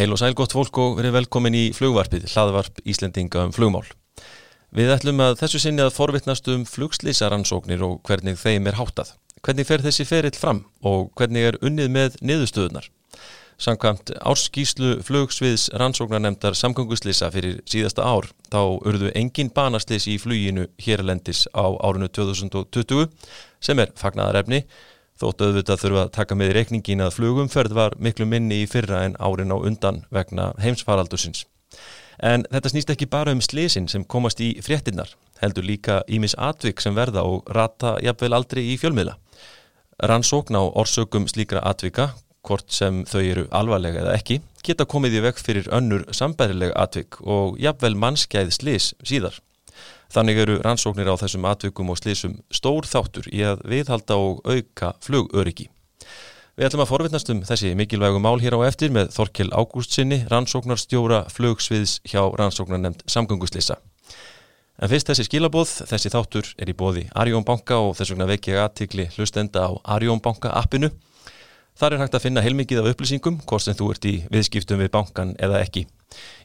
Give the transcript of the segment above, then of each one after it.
Heil og sæl gott fólk og verið velkomin í flugvarpið, hlaðvarp Íslendinga um flugmál. Við ætlum að þessu sinni að forvittnast um flugslýsaransóknir og hvernig þeim er háttað. Hvernig fer þessi ferill fram og hvernig er unnið með niðurstöðunar? Samkvæmt árskíslu flugsviðs rannsóknarnemdar samgönguslýsa fyrir síðasta ár þá urðu engin banaslýs í fluginu hérlendis á árinu 2020 sem er fagnadarefni Þótt auðvitað þurfa að taka með reikningin að flugumferð var miklu minni í fyrra en árin á undan vegna heimsfaraldusins. En þetta snýst ekki bara um slisin sem komast í fréttinnar, heldur líka Ímis Atvik sem verða og rata jafnvel aldrei í fjölmiðla. Rannsókn á orsökum slíkra atvika, hvort sem þau eru alvarlega eða ekki, geta komið í vekk fyrir önnur sambærilega atvik og jafnvel mannskæð slis síðar. Þannig eru rannsóknir á þessum atvikum og slísum stór þáttur í að viðhalda og auka flugöryggi. Við ætlum að forvittnast um þessi mikilvægu mál hér á eftir með Þorkel Ágústsinni, rannsóknarstjóra flugsviðs hjá rannsóknarnemnd samgönguslýsa. En fyrst þessi skilabóð, þessi þáttur er í bóði Arjón Banka og þess vegna vekja aðtikli hlustenda á Arjón Banka appinu. Þar er hægt að finna heilmikið af upplýsingum, hvort sem þú ert í viðskiptum við bankan eða ekki.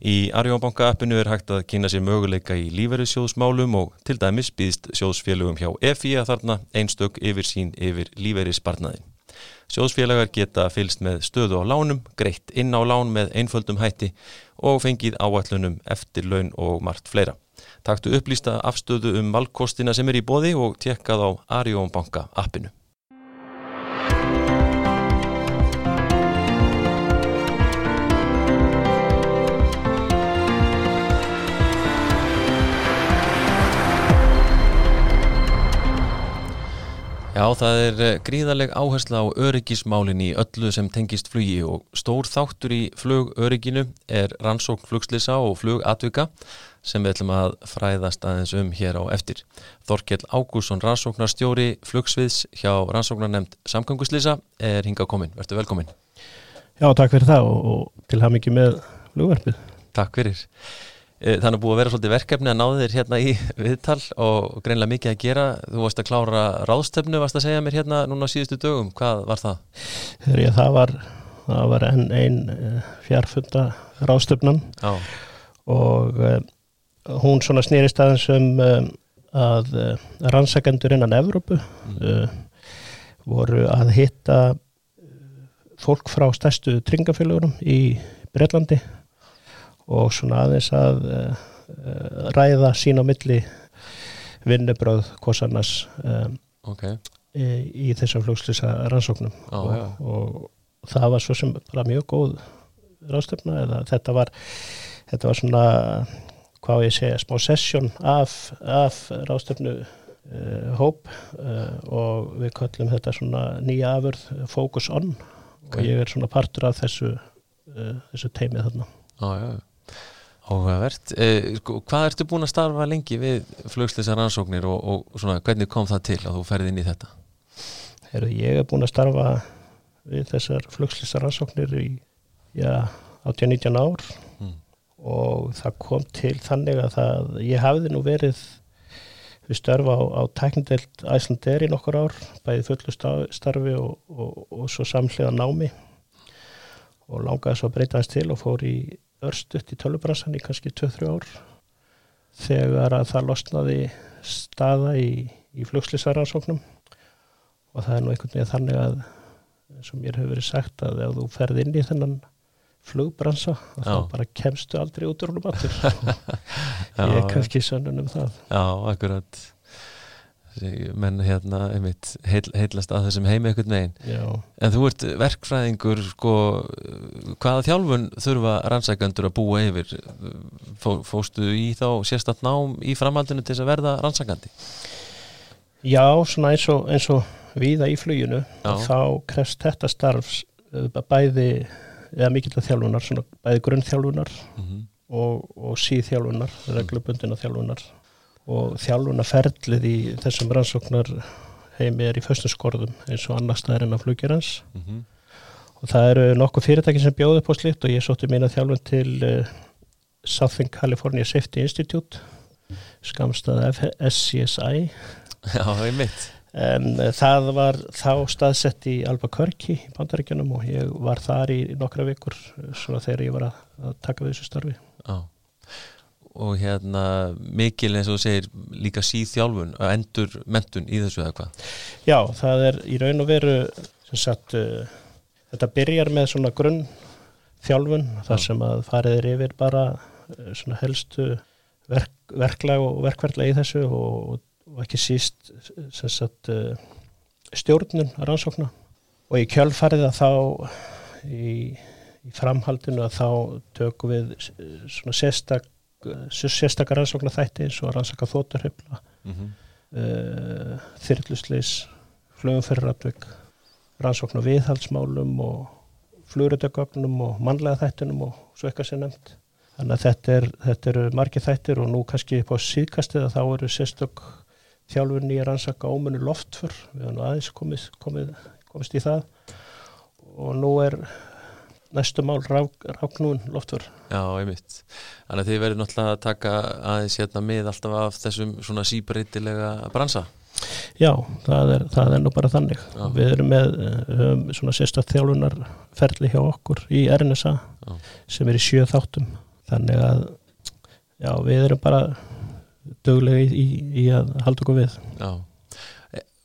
Í Arjónbanka appinu er hægt að kynna sér möguleika í lífeyrissjóðsmálum og til dæmis býðst sjóðsfélögum hjá EFI að þarna einstök yfir sín yfir lífeyrisspartnaði. Sjóðsfélagar geta fylst með stöðu á lánum, greitt inn á lán með einföldum hætti og fengið áallunum eftir laun og margt fleira. Taktu upplýsta afstöðu um valkostina sem er í bóði og tjekkað á Arjónbanka appinu. Já, það er eh, gríðaleg áhersla á öryggismálin í öllu sem tengist flugi og stór þáttur í flugörygginu er rannsókn flugslisa og flugatvika sem við ætlum að fræðast aðeins um hér á eftir. Þorkell Ágússon, rannsóknarstjóri flugsviðs hjá rannsóknarnemnd samganguslisa er hinga komin. Verður velkomin. Já, takk fyrir það og, og til haf mikið með flugverfið. Takk fyrir. Eh, þannig að búið að vera svolítið verkefni að náðu þér hérna í viðtal og greinlega mikið að gera. Þú varst að klára ráðstöfnu, varst að segja mér hérna núna á síðustu dögum. Hvað var það? Ég það var, það var enn einn eh, fjárfunda ráðstöfnan Já. og uh, hún svona snýrist aðeins um uh, að uh, rannsakendur innan Evrópu mm. voru að hitta fólk frá stærstu tringafélagurum í Breitlandi og svona aðeins að uh, ræða sín á milli vinnubröð kosannas um, okay. í, í þessum flugslýsa rannsóknum. Ah, og, og það var svo sem bara mjög góð ráðstöfna eða þetta var þetta var svona hvað ég segja smá sessjón af, af ráðstöfnu uh, hóp uh, og við kallum þetta svona nýja afurð focus on. Okay. og ég er svona partur af þessu þessu teimið þarna. Ah, já, já Áhugavert. Eh, sko, hvað ertu búin að starfa lengi við flugslýsar rannsóknir og, og svona, hvernig kom það til að þú ferði inn í þetta? Heru, ég er búin að starfa við þessar flugslýsar rannsóknir í ja, 18-19 ár mm. og það kom til þannig að það, ég hafði nú verið við störfa á, á tæknindelt æslandeir í nokkur ár, bæði fullu starfi og, og, og svo samhliða námi og langaði svo að breyta hans til og fór í örstuðt í tölvubransan í kannski 2-3 ár þegar að það losnaði staða í, í flugslýsaransóknum og það er nú einhvern veginn þannig að sem mér hefur verið sagt að ef þú ferð inn í þennan flugbransa þá bara kemstu aldrei út úr húnum aftur. Ég er kannski sönnun um það. Já, akkurat menn hérna einmitt heil, heilast að þessum heimi ekkert megin Já. en þú ert verkfræðingur sko, hvaða þjálfun þurfa rannsækandur að búa yfir? Fó, fóstu í þá sérstatt nám í framhaldinu til þess að verða rannsækandi Já, svona eins og, eins og viða í fluginu þá krefst þetta starfs eh, bæði, eða mikill að þjálfunar svona, bæði grunnþjálfunar mm -hmm. og, og síðþjálfunar, reglubundina þjálfunar og þjálfunarferðlið í þessum rannsóknar heimi er í föstum skorðum eins og annar staðar en að fluggerans. Mm -hmm. og það eru nokkuð fyrirtæki sem bjóði på slikt og ég sótti mín að þjálfun til uh, Southern California Safety Institute skamstað FSCSI Já, það er mitt en uh, það var þá staðsett í Albuquerque í Bandaríkjunum og ég var þar í nokkra vikur svona þegar ég var að, að taka við þessu starfi. Já og hérna mikil eins og segir líka síð þjálfun að endur mentun í þessu eða hvað? Já, það er í raun og veru sagt, uh, þetta byrjar með svona grunn þjálfun þar sem að farið er yfir bara uh, svona helstu verk, verklag og verkverðlega í þessu og, og ekki síst sagt, uh, stjórnun að rannsókna og í kjölfarið að þá í, í framhaldinu að þá tökum við svona sérstak sérstakar rannsóknar þætti eins og rannsaka þótturhefla mm -hmm. uh, eh, þyrlusleis flugumferðaratvik rannsóknar viðhaldsmálum og fluguröldagögnum og mannlega þættinum og svo eitthvað sem nefnt. Þannig að þetta, er, þetta eru margi þættir og nú kannski på síðkastið að þá eru sérstök þjálfurni að rannsaka ómunni loftför. Við hann aðeins komið, komist í það. Og nú er næstu mál ráknún loftför Já, einmitt. Þannig að þið verður náttúrulega að taka aðeins hérna með alltaf af þessum svona síbreytilega bransa Já, það er, það er nú bara þannig Já. Við erum með um, svona sérstaklega þjálfunarferli hjá okkur í RNSA Já. sem er í sjö þáttum þannig að já, við erum bara döglega í, í að halda okkur við Já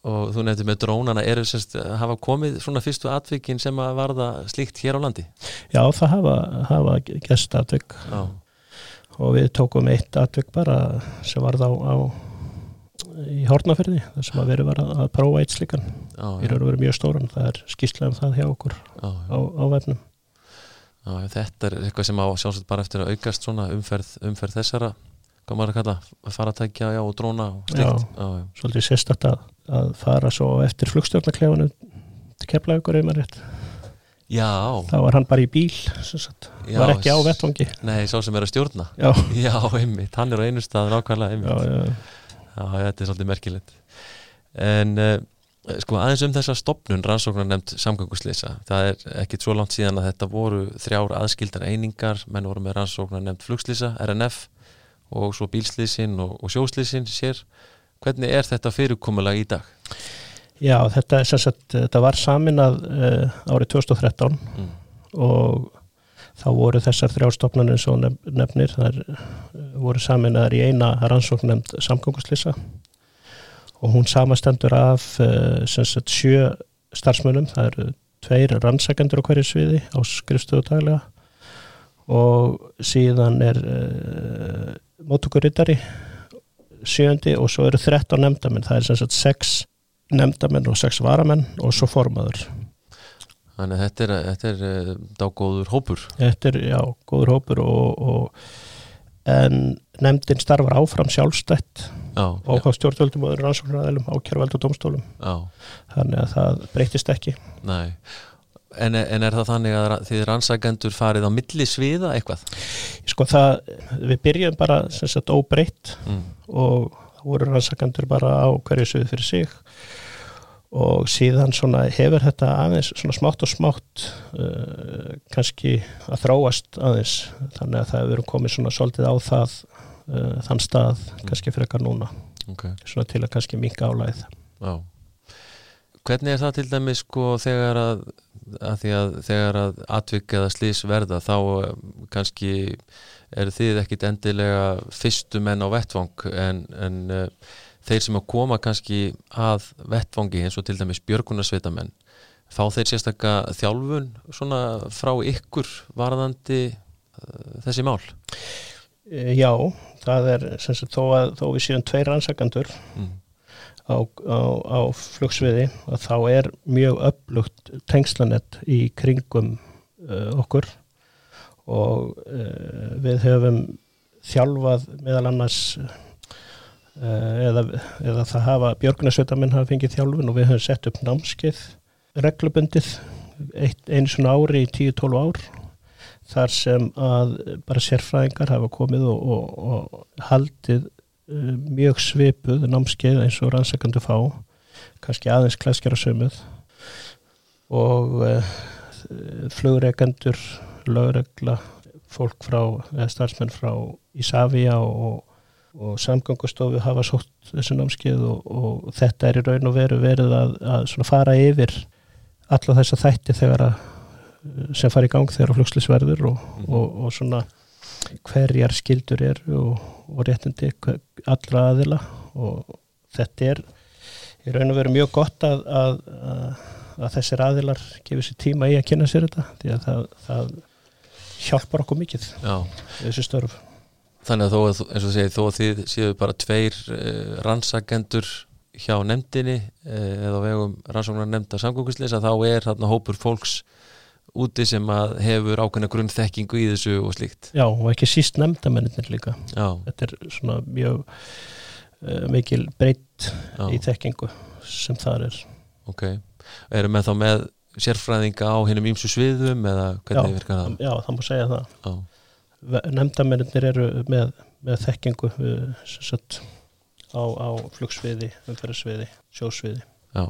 og þú nefndi með drónana eru semst hafa komið svona fyrstu atvikin sem að varða slíkt hér á landi? Já, það hafa, hafa gæst atvik. Já. og við tókum eitt atvik bara sem varða á, á í Hortnaferði þar sem að verið var að, að prófa eitt í raun og verið mjög stóran það er skýrslega um það hjá okkur já, á, á vefnum. Já, Þetta er eitthvað sem á sjálfsagt bara eftir að aukast svona umferð, umferð þessara hvað maður að kalla, að fara að tækja já, og dróna og slikt Svolítið sérstakta að fara svo eftir flugstjórnaklefanum til keflaugur eða maður rétt. Já. Þá var hann bara í bíl já, var ekki á vettvangi. Nei, svo sem er að stjórna. Já, já einmitt, hann er á einu stað nákvæmlega einmitt. Já, já. já, þetta er svolítið merkilegt. En uh, sko aðeins um þessa stopnun rannsóknar nefnd samgönguslýsa það er ekkit svo langt síðan að þetta voru þrjár aðskildar einingar. Menn voru með rannsóknar nefnd flugslýsa, RNF og svo bílslýsin og, og sjóslýsin sér Hvernig er þetta fyrirkomulega í dag? Já, þetta, sagt, þetta var saminað uh, árið 2013 mm. og þá voru þessar þrjástofnarnir svo nefnir, þar uh, voru saminaðar í eina rannsókn nefnd samgönguslýsa og hún samastendur af uh, sagt, sjö starfsmönum, það eru tveir rannsakendur á hverju sviði á skrifstöðu daglega og síðan er uh, mótukurriðari sjöndi og svo eru 13 nefndamenn, það er sem sagt 6 nefndamenn og 6 varamenn og svo formaður. Þannig að þetta er, þetta er eh, dágóður hópur. Þetta er, já, góður hópur og, og en nefndin starfar áfram sjálfstætt og á stjórnvöldum og rannsóknaræðilum á kjærveld og domstólum já. þannig að það breytist ekki. Nei En, en er það þannig að þið rannsækendur farið á milli sviða eitthvað? Sko það, við byrjum bara sem sagt óbreytt mm. og voru rannsækendur bara á hverju svið fyrir sig og síðan svona hefur þetta aðeins svona smátt og smátt uh, kannski að þráast aðeins þannig að það hefur komið svona svolítið á það uh, þann stað mm. kannski eitthvað núna okay. svona til að kannski minga álæð Já Hvernig er það til dæmi sko þegar að, að því að þegar að atvik eða slís verða þá eh, kannski eru þið ekkit endilega fyrstu menn á vettvang en, en uh, þeir sem að koma kannski að vettvangi eins og til dæmis björgunarsveitamenn fá þeir sérstakka þjálfun svona frá ykkur varðandi uh, þessi mál? Já, það er sem sagt þó að þó við séum tveir rannsakandur mm á, á, á flugsviði og þá er mjög upplugt tengslanett í kringum uh, okkur. Og uh, við höfum þjálfað meðal annars uh, eða, eða það hafa björgunarsveitamenn hafa fengið þjálfun og við höfum sett upp námskeið reglubundið einu svona ári í 10-12 ár þar sem að bara sérfræðingar hafa komið og, og, og haldið Eh, mjög svipuð námskeið eins og rannsakandu fá kannski aðeins klæskjara sömuð og uh, flugreikendur lögregla, fólk frá eða starfsmenn frá Ísafja og, og samgangustofu hafa sótt þessu námskeið og, og þetta er í raun og veru verið að, að fara yfir alla þessa þætti þegar að sem fara í gang þegar flugslisverður og, mm. og, og svona hverjar skildur er og réttindi allra aðila og þetta er í raun og veru mjög gott að, að, að þessir aðilar gefur sér tíma í að kynna sér þetta því að það, það hjálpar okkur mikið þessu störf. Þannig að þó, eins og segið, þó að þið séu bara tveir eh, rannsagendur hjá nefndinni eh, eða vegum rannsóknar nefnda samgóðsleisa þá er þarna hópur fólks úti sem að hefur ákveðna grunnþekkingu í þessu og slíkt. Já, og ekki síst nefndamennir líka. Já. Þetta er svona mjög uh, mikil breytt í þekkingu sem það er. Ok, erum við þá með sérfræðinga á hennum ímsu sviðum eða hvernig virkar það? Já, það má segja það. Já nefndamennir eru með, með þekkingu uh, satt, á, á flugsviði, umferðsviði, sjósviði. Já,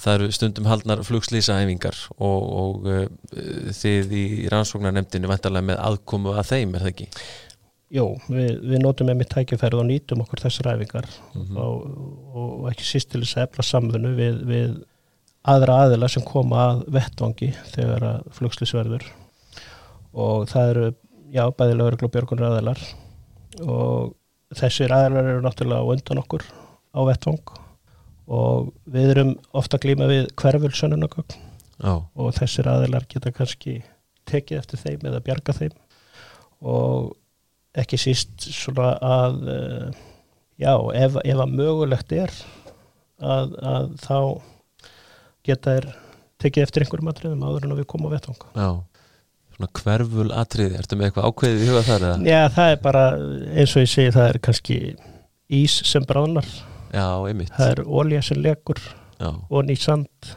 það eru stundum haldnar flugslýsaæfingar og, og uh, þið í rannsóknarnemndinu vantarlega með aðkomu að þeim, er það ekki? Jó, við, við notum með mitt tækifærið og nýtum okkur þessar æfingar mm -hmm. og, og ekki síst til þess að efla samfunnu við, við aðra aðila sem koma að vettvangi þegar að flugslýsverður og það eru já, bæði lögur og björgunur aðeinar og þessir aðeinar eru náttúrulega undan okkur á vettvang og við erum ofta glíma við hverfulsönunagögn og þessir aðeinar geta kannski tekið eftir þeim eða bjarga þeim. Og ekki síst svona að eh, já, ef, ef að mögulegt er að, að þá geta þér tekið eftir einhverjum atriðum áður en að við komum á vettvang. Já. Svona hverful atriði, ertu með eitthvað ákveðið í huga þar? Eða? Já, það er bara eins og ég segi, það er kannski ís sem bránar Já, einmitt Það er ólja sem legur og ný sand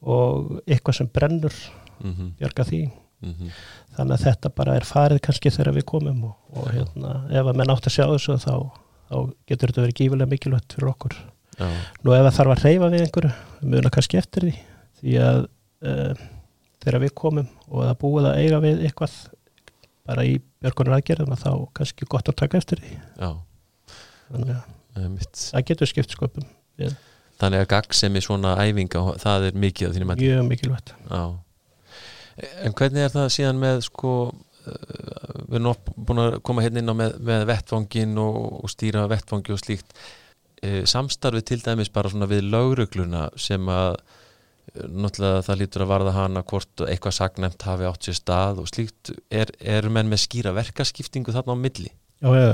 og eitthvað sem brennur mm -hmm. björga því mm -hmm. þannig að þetta bara er farið kannski þegar við komum og, og hérna, ef að menn átt að sjá þessu þá, þá getur þetta verið gífilega mikilvægt fyrir okkur Já. Nú ef það þarf að reyfa við einhverju, mjög kannski eftir því því að uh, þegar við komum og það búið að eiga við eitthvað bara í björgunar aðgerðum að þá kannski gott að taka eftir því Já. þannig að það getur skipt sköpum við. Þannig að gagg sem er svona æfinga það er mikið á þínum að Mjög mikilvægt Já. En hvernig er það síðan með sko uh, við erum búin að koma hérna inn á með, með vettvangin og, og stýra vettvangi og slíkt e, samstarfið til dæmis bara svona við laurugluna sem að náttúrulega það lítur að varða hana hvort eitthvað sagnemt hafi átt sér stað og slíkt, er, er menn með skýra verkaskiptingu þarna á milli? Já, já,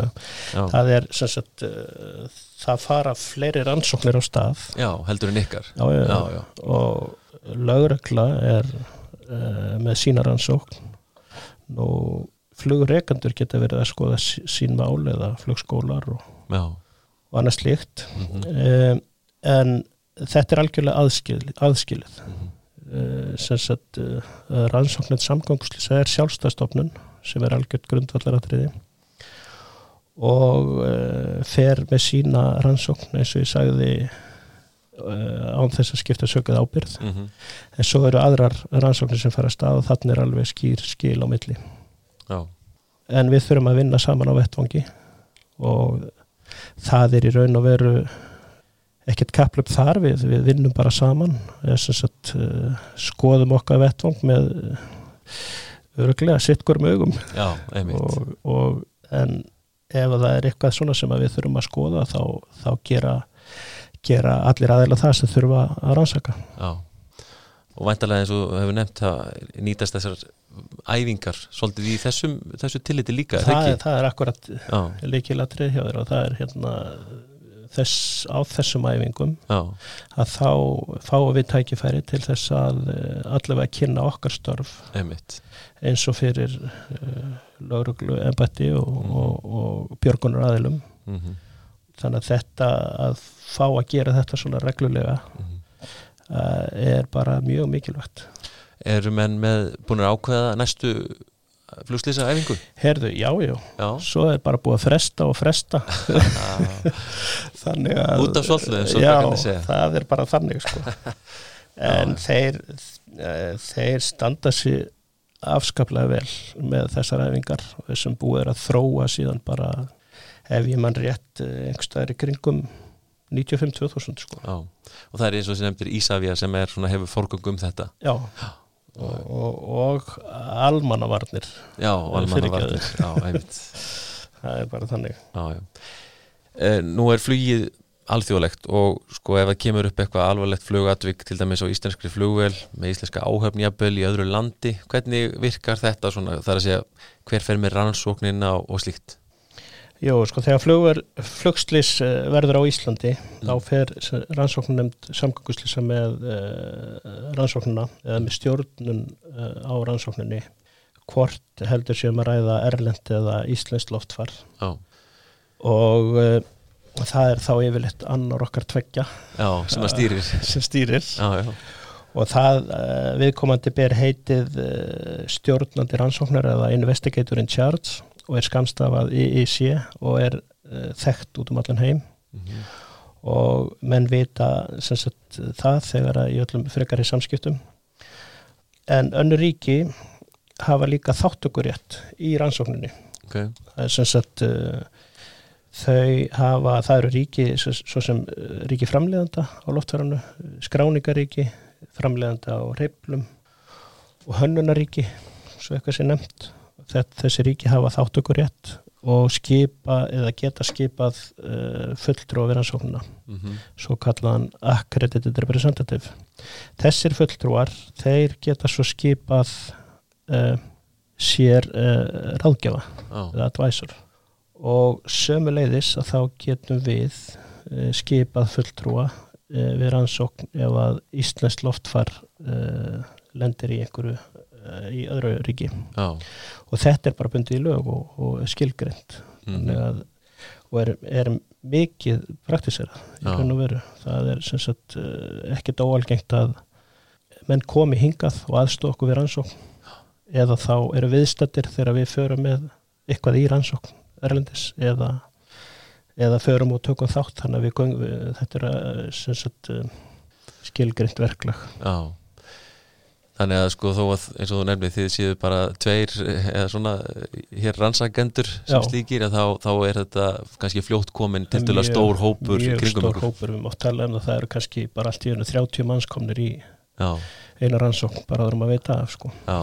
já. það er sagt, uh, það fara fleiri rannsóknir á stað. Já, heldur en ykkar. Og lögregla er uh, með sína rannsókn. Og flugreikandur geta verið að skoða sín mál eða flugskólar og, og annað slíkt. Mm -hmm. um, en þetta er algjörlega aðskil, aðskilið. Mm -hmm. uh, sem sagt uh, rannsóknir samgangslýsa er sjálfstæðstofnun sem er algjörð grundvallaratriði og uh, fer með sína rannsókn eins og ég sagði án þess að skipta sökuð ábyrð mm -hmm. en svo eru aðrar rannsóknir sem fara að stað og þannig er alveg skýr skil á milli. Já. en við þurfum að vinna saman á vettvangi og það er í raun og veru ekkert kaplöp þar. Við, við vinnum bara saman. Sagt, uh, skoðum okkar vettvang með uh, öruglega sittgur mögum Já, og, og en ef það er eitthvað svona sem við þurfum að skoða þá, þá gera, gera allir aðeila það sem þurfum að rannsaka Já, og væntalega eins og hefur nefnt að nýtast þessar æfingar svolítið í þessum, þessu tilliti líka Það, er, það er akkurat líkilatrið hjá þér og það er hérna þess, á þessum æfingum Já. að þá fáum við tækifæri til þess að eh, allavega kynna okkar störf Einmitt. eins og fyrir uh, lauruglu embætti og, mm -hmm. og, og björgunar aðilum mm -hmm. þannig að þetta að fá að gera þetta svona reglulega mm -hmm. er bara mjög mikilvægt Erum menn með búin að ákveða næstu flugslýsa æfingu? Herðu, já, já, já, svo er bara búið að fresta og fresta þannig að út af svolítið, já, það er bara þannig sko. en þeir uh, þeir standa sér afskaplega vel með þessar æfingar og þessum búið er að þróa síðan bara ef ég mann rétt eh, einhverstaðar í kringum 95-2000 sko. Já, og það er eins og sem nefndir Ísafja sem er svona hefur forgöngum um þetta. Já, og, og, og almannavarnir. Já, almannavarnir. Já, einmitt. Það er bara þannig. Já, já. E, Nú er flugið alþjóðlegt og sko ef það kemur upp eitthvað alvarlegt flugatvík til dæmis á íslenskri flugvel með íslenska áhöfnjaböl í öðru landi hvernig virkar þetta svona þar að segja hver fer með rannsóknina og slíkt? Jó, sko þegar flugver, flugslis eh, verður á Íslandi mm. þá fer rannsóknun nefnd samgangustlisa með uh, rannsóknuna eða með stjórnun uh, á rannsóknunni hvort heldur séum að ræða erlend eða íslenskt loftfar oh. og uh, það er þá yfirleitt annar okkar tveggja já, sem stýrir, sem stýrir. Já, já. og það viðkomandi ber heitið stjórnandi rannsóknar eða investigator in charge og er skamstafað IIC og er uh, þekkt út um allan heim mm -hmm. og menn vita sagt, það þegar að í öllum frekar í samskiptum en önnu ríki hafa líka þáttökurétt í rannsókninni okay. það er sem sagt þau hafa, það eru ríki svo, svo sem uh, ríki framleiðanda á loftverðanu, skráningaríki framleiðanda á reyplum og hönnunaríki svo eitthvað sé nefnt þessi ríki hafa þáttökur rétt og skipa eða geta skipað uh, fulltrú á veransóknuna mm -hmm. svo kallaðan accredited representative þessir fulltrúar þeir geta svo skipað uh, sér uh, ráðgjafa oh. eða advisor og sömuleiðis að þá getum við uh, skipað fulltrúa uh, við rannsókn ef að Íslands loftfar uh, lendir í einhverju í öðru ríki. Já. Og þetta er bara bundið í lög og, og skilgreynd mm og er, er mikið praktiserað í raun og veru. Það er sem sagt eh, ekkert óalgengt að menn komi hingað og aðstóð okkur við rannsókn. Eða þá eru viðstættir þegar við förum með eitthvað í rannsókn erlendis eða eða förum og tökum þátt þannig að við, við þetta er eh, sagt eh, skilgreynd verklag Já Þannig að sko þó að eins og þú nefnir þið séu bara tveir eða svona hér rannsagendur sem Já. slíkir þá, þá er þetta kannski fljótt komin til dæla stór hópur mjög stór okkur. hópur við mátt tala um það það eru kannski bara allt í önnu 30 mannskomnir í Já. eina rannsókn bara þurfum að veita af sko Já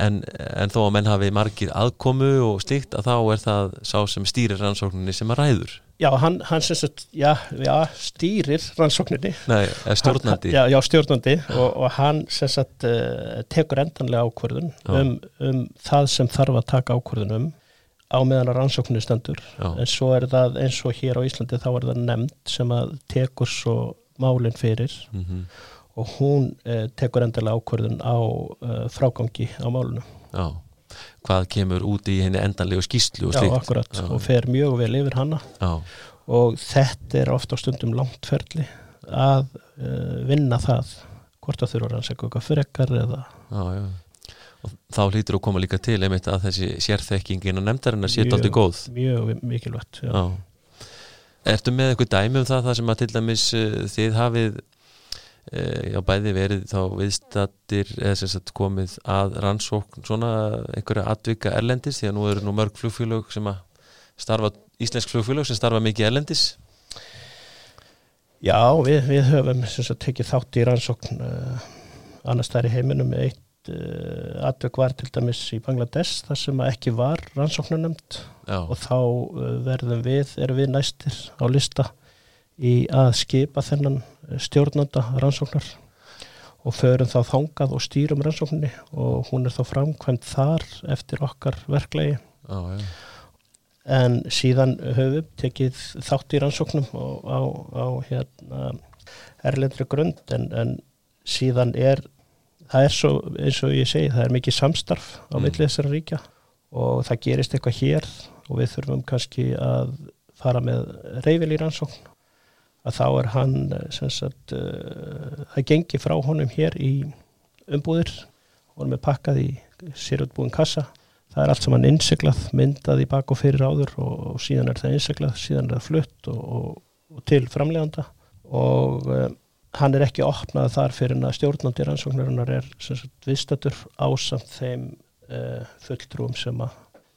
En, en þó að menn hafi margir aðkomu og slíkt að þá er það sá sem stýrir rannsókninni sem að ræður Já, hann, hann sem sagt, já, já, stýrir rannsókninni. Nei, stjórnandi. Hann, já, já, stjórnandi og, og hann sem sagt uh, tekur endanlega ákvörðun um, um það sem þarf að taka ákvörðun um á meðan að rannsókninni stendur. Já. En svo er það eins og hér á Íslandi þá er það nefnd sem að tekur svo málinn fyrir mm -hmm. Og hún uh, tekur endanlega ákvörðun á uh, frágangi á málunum. Já hvað kemur út í henni endanlegu skýslu og slikt. Já, akkurat, Já. og fer mjög vel yfir hanna Já. og þetta er ofta stundum langtferðli að uh, vinna það hvort að þurfa að rannsækja eitthvað frekar eða Já, og þá hlýtur að koma líka til einmitt að þessi sérþekkingin og nefndarinn að setja aldrei góð. Mjög mikilvægt, já. Ertu með eitthvað dæmi um það, það sem að til dæmis uh, þið hafið Eh, já bæði verið þá viðstattir eða sem sagt komið að rannsókn svona einhverja atvika erlendis því að nú eru nú mörg flugfélög sem að starfa, íslensk flugfélög sem starfa mikið erlendis. Já, við, við höfum sem sagt tekið þátt í rannsókn uh, annars þær í heiminum eitt uh, atvik var til dæmis í Bangladesh þar sem ekki var rannsóknunemt og þá uh, verðum við, erum við næstir á lista í að skipa þennan stjórnanda rannsóknar og förum þá þangað og stýrum rannsókninni og hún er þá framkvæmt þar eftir okkar verklegi ah, ja. en síðan höfum tekið þátt í rannsóknum og á, á hérna, erlendri grund en, en síðan er það er svo eins og ég segi það er mikið samstarf á mm. millið þessara ríkja og það gerist eitthvað hér og við þurfum kannski að fara með reyfil í rannsókn að þá er hann eh, sagt, uh, það gengi frá honum hér í umbúðir honum er pakkað í sérutbúin kassa. Það er allt saman innseglað, myndað í bak og fyrir áður og, og síðan er það innseglað, síðan er það flutt og, og, og til framleganda og uh, hann er ekki opnað þar fyrir að stjórnandi rannsóknarinnar er viðstættur ásamt þeim uh, fulltrúum sem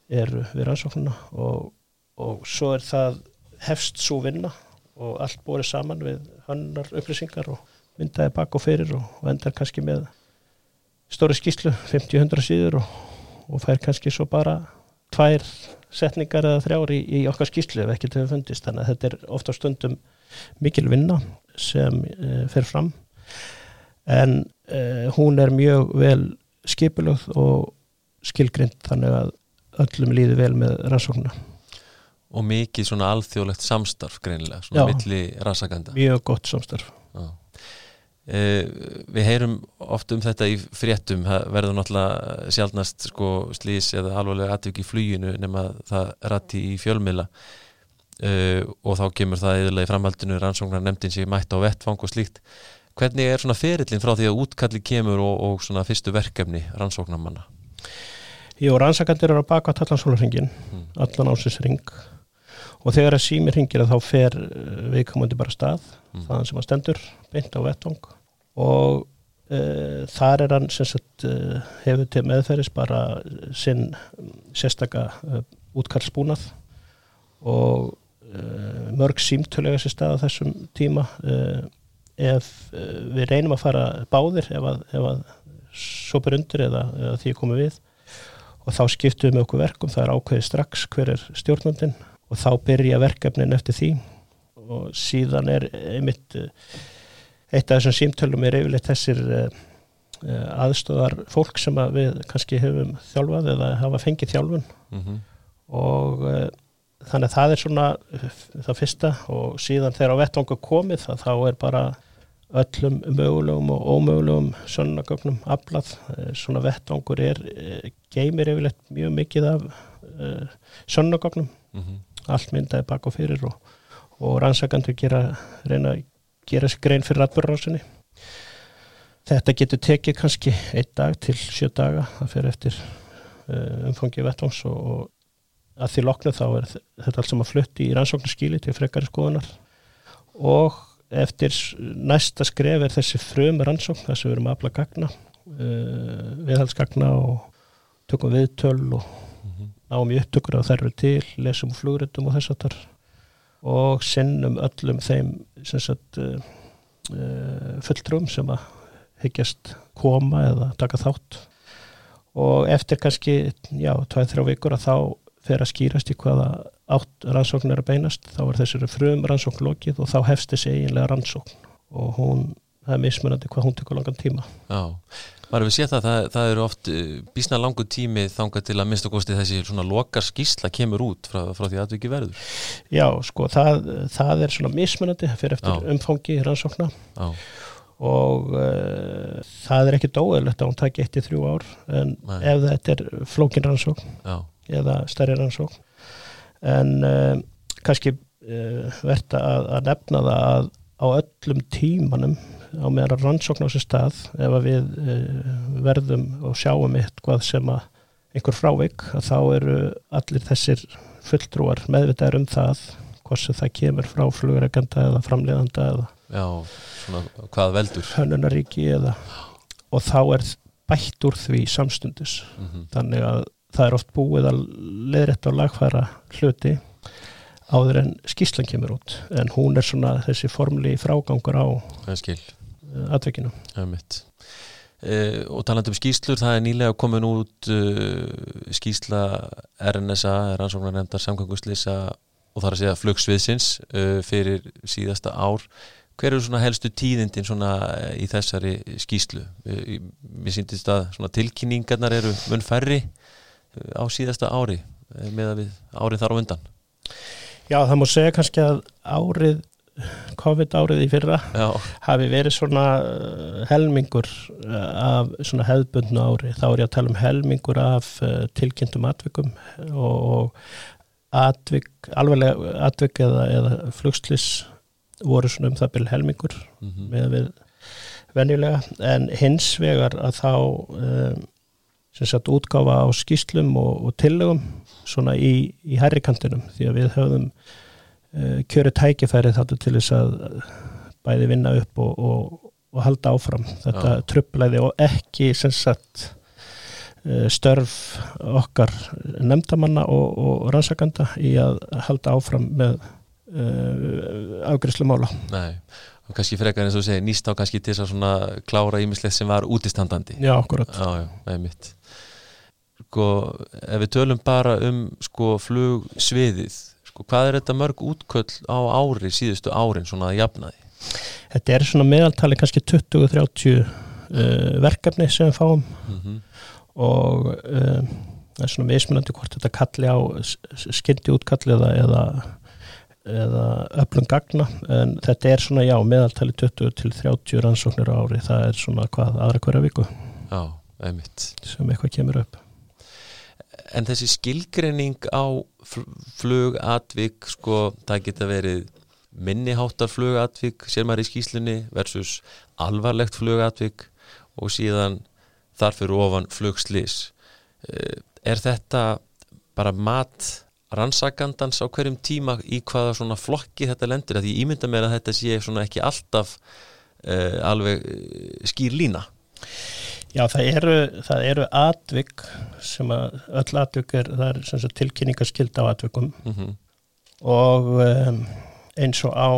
eru við rannsóknuna og svo er það hefst svo vinna og allt borið saman við hannar upplýsingar og myndaði bak og fyrir og, endar kannski með stóri skíslu 50-100 síður og, og fær kannski svo bara tvær setningar eða þrjári í, í okkar skíslu ef til að fundist. Þannig að þetta er ofta stundum mikil vinna sem e, fer fram. En e, hún er mjög vel skipilögð og skilgrind þannig að öllum líði vel með rannsóknuna Og mikið svona alþjóðlegt samstarf greinilega, svona Já, milli rannsakanda Mjög gott samstarf. Eh, við heyrum oft um þetta í fréttum, það verður náttúrulega sjálfnast sko slís eða alvarlega atvik í flýjunu nema það rætti í fjölmila eh, og þá kemur það eðurlega í framhaldinu rannsóknar nefndin sér mætt á vettfang og slíkt. Hvernig er svona ferillin frá því að útkalli kemur og, og svona fyrstu verkefni rannsóknarmanna? Jú, rannsakandir eru að baka allansólarringin mm. allan ásins ring og þegar það símir ringir þá fer eh, viðkomandi bara stað mm. þaðan sem að stendur beint á vettvang. Og uh, þar er hann sem sagt uh, hefur til meðferðis bara sinn sérstaka uh, útkallsbúnað og mörg símtölega sér stað á þessum tíma ef við reynum að fara báðir ef að, ef að sopur undir eða, eða því komum við. Og þá skiptum við með okkur verkum, það er ákveðið strax hver er stjórnandin og þá byrja verkefnin eftir því. Og síðan er einmitt eitt af þessum símtölum er yfirleitt þessir uh, aðstöðar fólk sem að við kannski hefum þjálfað eða hafa fengið þjálfun. Mm -hmm. og þannig að það er svona það fyrsta. Og síðan þegar á vettvanga komið þá er bara öllum mögulegum og ómögulegum sönnagögnum aflað. Svona vettvangur er geymir yfirleitt mjög mikið af sönnagögnum mm -hmm. Allt myndaði bak og fyrir og, og rannsakandur reyna að gera sér grein fyrir atbyrðarásinni. Þetta getur tekið kannski einn dag til sjö daga, það fyrir eftir uh, umfangið vettvans og, og að því loknu þá er þetta allt sem að flutti í rannsóknarskíli til frekari skoðunar og eftir næsta skref er þessi frum rannsókn þess að við erum að afla gagna, uh, viðhalsgagna og tökum viðtöl og. Náum í upptökur á þærfi til, lesum flugritum og þess að þar og sinnum öllum þeim sagt, uh, uh, fulltrúum sem að hyggjast koma eða taka þátt. Og eftir kannski, já, tvæð þrjá vikur að þá fer að skýrast í hvaða átt rannsókn er að beinast. Þá er þessari frum rannsókn lokið og þá hefst þessi eiginlega rannsókn. Og hún, það er mismunandi hvað hún tekur langan tíma. Já, Varum við séð það, það, það eru oft uh, bísna langu tími þangað til að minnst og kosti þessi svona lokar skísla kemur út frá, frá því að það ekki verður. Já, sko, það, það er svona mismunandi fyrir eftir Já. umfangi rannsókna Já. og uh, það er ekki dóðilegt að hún taki eitt í þrjú ár en Nei. ef þetta er flókin rannsókn Já. eða stærri rannsókn en uh, kannski uh, verða að, að nefna það að á öllum tímanum á meðan rannsókn á sér stað ef við uh, verðum og sjáum eitthvað sem að einhver frávik að þá eru allir þessir fulltrúar meðvitaður um það hvort sem það kemur frá flugreganda eða framleiðanda eða Já, svona hvað veldur. Hönnunaríki eða og þá er bætt úr því samstundis. Mm -hmm. þannig að það er oft búið að leðrætt á lagfæra hluti áður en skíslan kemur út. En hún er svona þessi formli frágangur á atveikinu uh, og taland um skýslur það er nýlega komin út uh, skýsla RNSA rannsóknarnefndar samkvæmguslýsa og það er að segja flugsviðsins uh, fyrir síðasta ár. Hver eru svona helstu tíðindin svona í þessari skýslu mér síndist að tilkynningarnar eru mun færri á síðasta ári með að við árið þar á undan. Já það má segja kannski að árið COVID árið í fyrra Já. hafi verið svona uh, helmingur uh, af svona hefðbundnu ári þá er ég að tala um helmingur af uh, tilkynntum atvikum og atvik, alveg atvik eða, eða flugslis voru svona um það byrju helmingur mm -hmm. með við venjulega en hins vegar að þá um, sem sagt útgáfa á skýslum og, og tillögum svona í, í herrikantinum því að við höfðum Eh, kjöru tækifæri þáttu til þess að bæði vinna upp og, og, og halda áfram. Þetta ja. tröflaði og ekki sagt uh, störf okkar nefndamanna og, og rannsakanda í að halda áfram með uh, afgriðslu mála. Nei, og kannski frekar eins og segja nýst á kannski til þess að svona klára ímislegt sem var útistandandi. Já, akkurat. Já, já, það er mitt Sko, ef við tölum bara um sko flugsviðið sko, hvað er þetta mörg útköll á ári síðustu árin svona að jafnaði? Þetta er svona meðaltali kannski 20-30 uh, verkefni sem við fáum. Mm -hmm. og uh, það er svona mismunandi hvort þetta kalli á skyndi útkalli eða, eða, eða öflum gagna. En þetta er svona já meðaltali 20-30 rannsóknir á ári. Það er svona hvað aðra hverja viku Já, einmitt. sem eitthvað kemur upp En þessi skilgreining á flugatvik sko, það geta verið minniháttar flugatvik sér maður í skýslunni versus alvarlegt flugatvik og síðan þarfur ofan flugslis er þetta bara mat rannsakandans á hverjum tíma í hvaða svona flokki þetta lendur því ég ímynda mér að þetta sé ekki alltaf uh, alveg skýr lína Já, það eru, það eru atvik sem að öll atvik er, er sem sagt tilkynningaskild á atvikum mm -hmm. og um, eins og á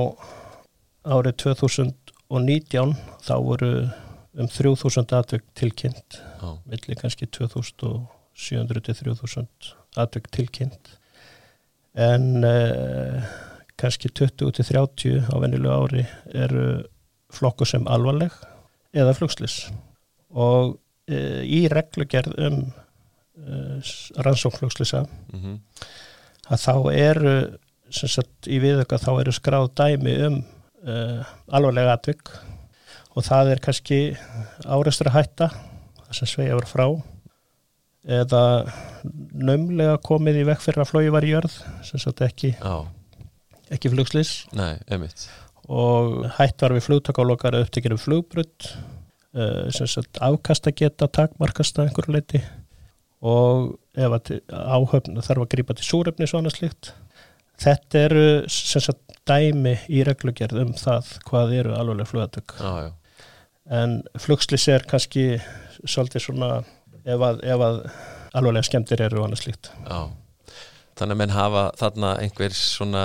árið 2019 þá voru um 3000 atvik tilkynnt Já. millir kannski 2700 til 3000 atvik tilkynnt en uh, kannski 20 til 30 á vennilu ári eru flokku sem alvarleg eða flugslis og uh, í reglugerð um uh, rannsóknflugslisa Mm -hmm. að þá eru sem sagt í viðöka þá eru skráð dæmi um uh, alvarlega atvik og það er kannski áreistra hætta það sem sveigja var frá eða nömlega komið í vekk fyrir að flói var í jörð sem sagt ekki, Já, ekki flugslis nei, og hætt var við flugtakálokar upptekir um flugbrutt afkasta geta takmarkasta einhverju leiti og ef að áhöfn þarf að grípa til súrefni svona slíkt. Þetta eru sagt dæmi í reglugerð um það hvað eru alveg flugatök. Já, en flugslis er kannski svolítið svona ef að, ef að alveglega skemmtir eru annað slíkt. Já Þannig að menn hafa þarna einhver svona,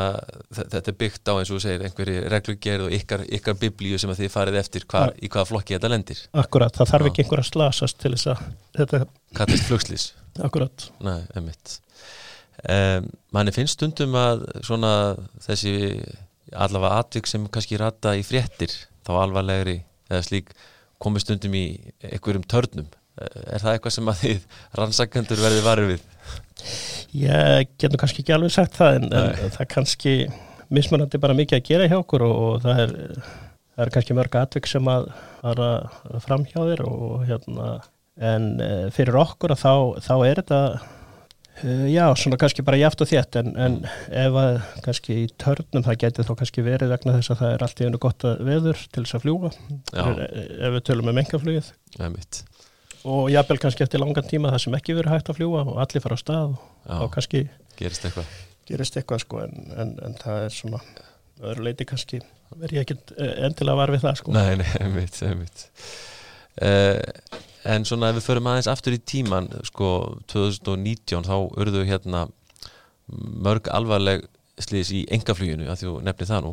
þe- þetta er byggt á eins og þú segir, einhverju reglugerð og ykkar, ykkar biblíu sem að þið farið eftir hva, í hvaða flokki þetta lendir. Akkurat, það þarf ekki einhver að slasast til þess að þetta, Kallist flugslis. akkurat Nei, einmitt. Um, manni finnst stundum að svona þessi allavega atvik sem kannski rata í fréttir, þá alvarlegri eða slík, komi stundum í einhverjum törnum. Eh, Er það eitthvað sem að þið rannsakendur verði varið við? Ég get nú kannski ekki alveg sagt það en, en það er kannski mismunandi bara mikið að gera hjá okkur og, og það, er, það er kannski mörg atvik sem að fara fram hjá þér og hérna en eh, fyrir okkur að þá, þá er þetta eh, já, svona kannski bara jaft og þétt en, en ef að kannski í törnum það geti þá kannski verið vegna þess að það er allt í einu gott veður til þess að fljúga Já. ef við tölum um engaflugið Einmitt. Og jafnvel kannski eftir langan tíma það sem ekki verið hægt að fljúa og allir fara á stað og Já, þá kannski gerist eitthvað. gerist eitthvað sko en, en, en það er svona öðru leiti kannski verð ég ekkert eh, endilega var við það sko Nei, nei, einmitt, einmitt. Uh, en svona ef við förum aðeins aftur í tíman sko 2019 þá urðu hérna mörg alvarleg slís í engafluginu að þú nefnir það nú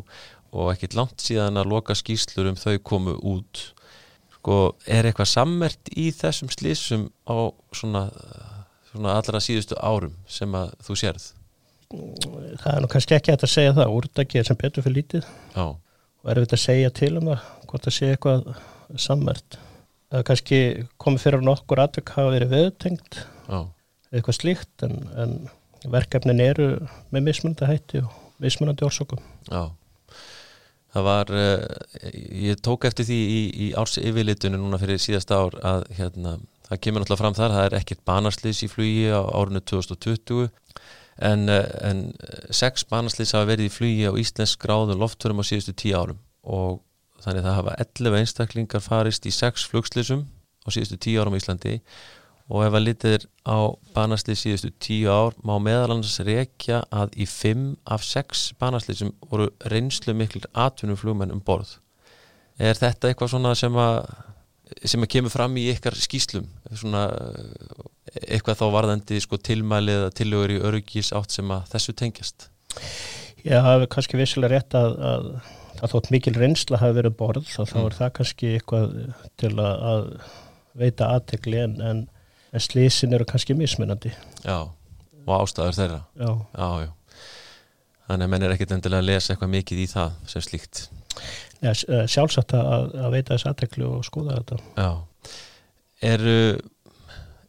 og ekkert langt síðan að loka skýslur um þau komu út sko er eitthvað sammert í þessum slísum á svona, svona allra síðustu árum sem að þú sérð? Það er nú kannski ekki hægt að segja það úrdagi er sem betur fyrir lítið. Já, og er þetta að segja til um það hvort það sé eitthvað sammert. Það er kannski komið fyrir nokkur atvik hafa verið veðtengt já, eitthvað slíkt en, en verkefnin eru með mismunandi hætti og mismunandi orsökum. Já Það var, uh, ég tók eftir því í, í árs yfirlitinu núna fyrir síðasta ár að hérna, það kemur náttúrulega fram þar, það er ekkert banaslýs í flugi á árinu 2020 en, uh, en sex banaslýs hafa verið í flugi á íslensk gráðum loftförum á síðustu tíu árum. Og þannig það hafa 11 einstaklingar farist í sex flugslýsum á síðustu tíu árum á Íslandi og ef að litið er á banaslið síðustu tíu ár má meðalans rekja að í fimm af sex banaslið sem voru reynslu miklir atvinnuflugmenn um borð. Er þetta eitthvað svona sem að sem að kemur fram í ykkar skýslum svona eitthvað þá varðandi sko, tilmæli eða tilögur í öryggis átt sem að þessu tengjast? Já, það er kannski vissilega rétt að, að, að þótt mikil reynsla hafi verið borð þá mm. er það kannski eitthvað til að, að veita aðtegli en, en, en slísin eru kannski mismunandi. Já, og ástæður þeirra. Já, já, já. Þannig að menn er ekkit endilega að lesa eitthvað mikið í það sem slíkt. Já, sjálfsagt að, að veita þess aðtegli og skoða þetta. Já. Eru